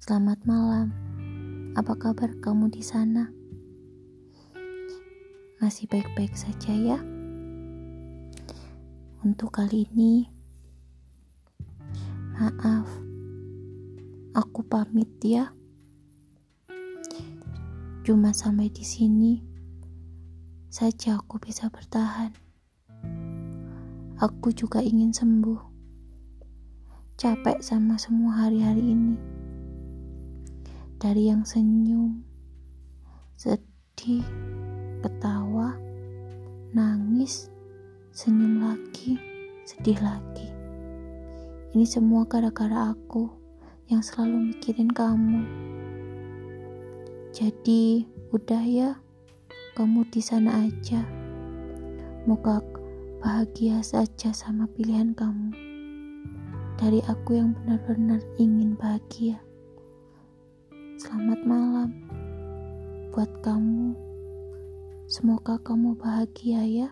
Selamat malam. Apa kabar kamu di sana? Masih baik-baik saja ya? Untuk kali ini, maaf, aku pamit ya. Cuma sampai di sini saja aku bisa bertahan. Aku juga ingin sembuh. Capek sama semua hari-hari ini. Dari yang senyum, sedih, ketawa, nangis, senyum lagi, sedih lagi. Ini semua gara-gara aku yang selalu mikirin kamu. Jadi, udah ya, kamu di sana aja. Moga bahagia saja sama pilihan kamu. Dari aku yang benar-benar ingin bahagia. Selamat malam buat kamu. Semoga kamu bahagia ya.